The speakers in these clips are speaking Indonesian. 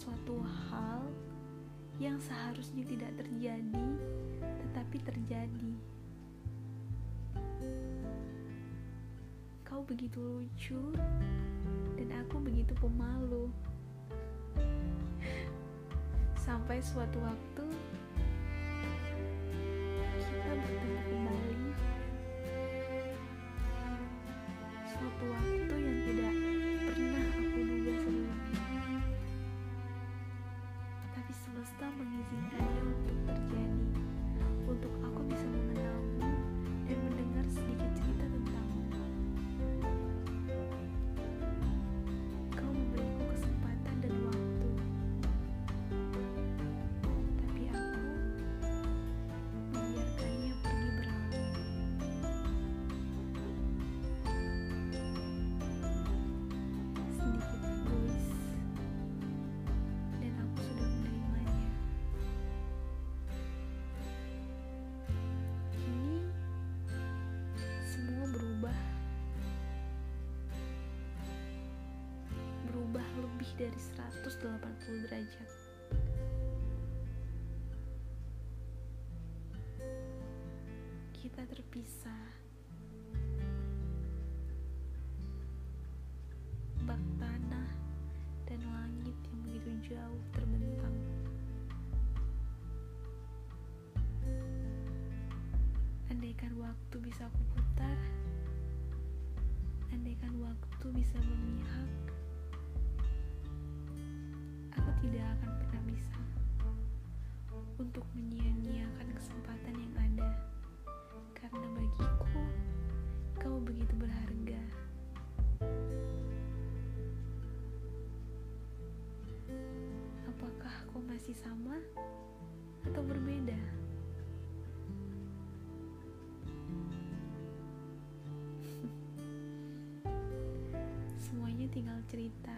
suatu hal yang seharusnya tidak terjadi, tetapi terjadi. Kau begitu lucu, dan aku begitu pemalu. Sampai suatu waktu, kita bertemu kembali. Dari 180 derajat. Kita terpisah. Bak tanah dan langit yang begitu jauh terbentang. Andaikan waktu bisa aku putar, andaikan waktu bisa memihak, tidak akan pernah bisa untuk menyia-nyiakan kesempatan yang ada. Karena bagiku, kau begitu berharga. Apakah kau masih sama atau berbeda? Semuanya tinggal cerita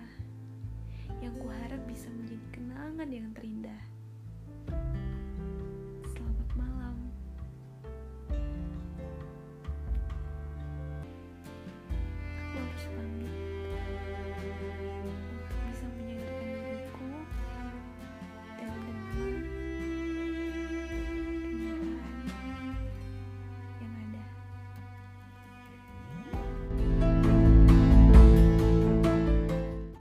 yang kuharap bisa menjadi kenangan yang terindah.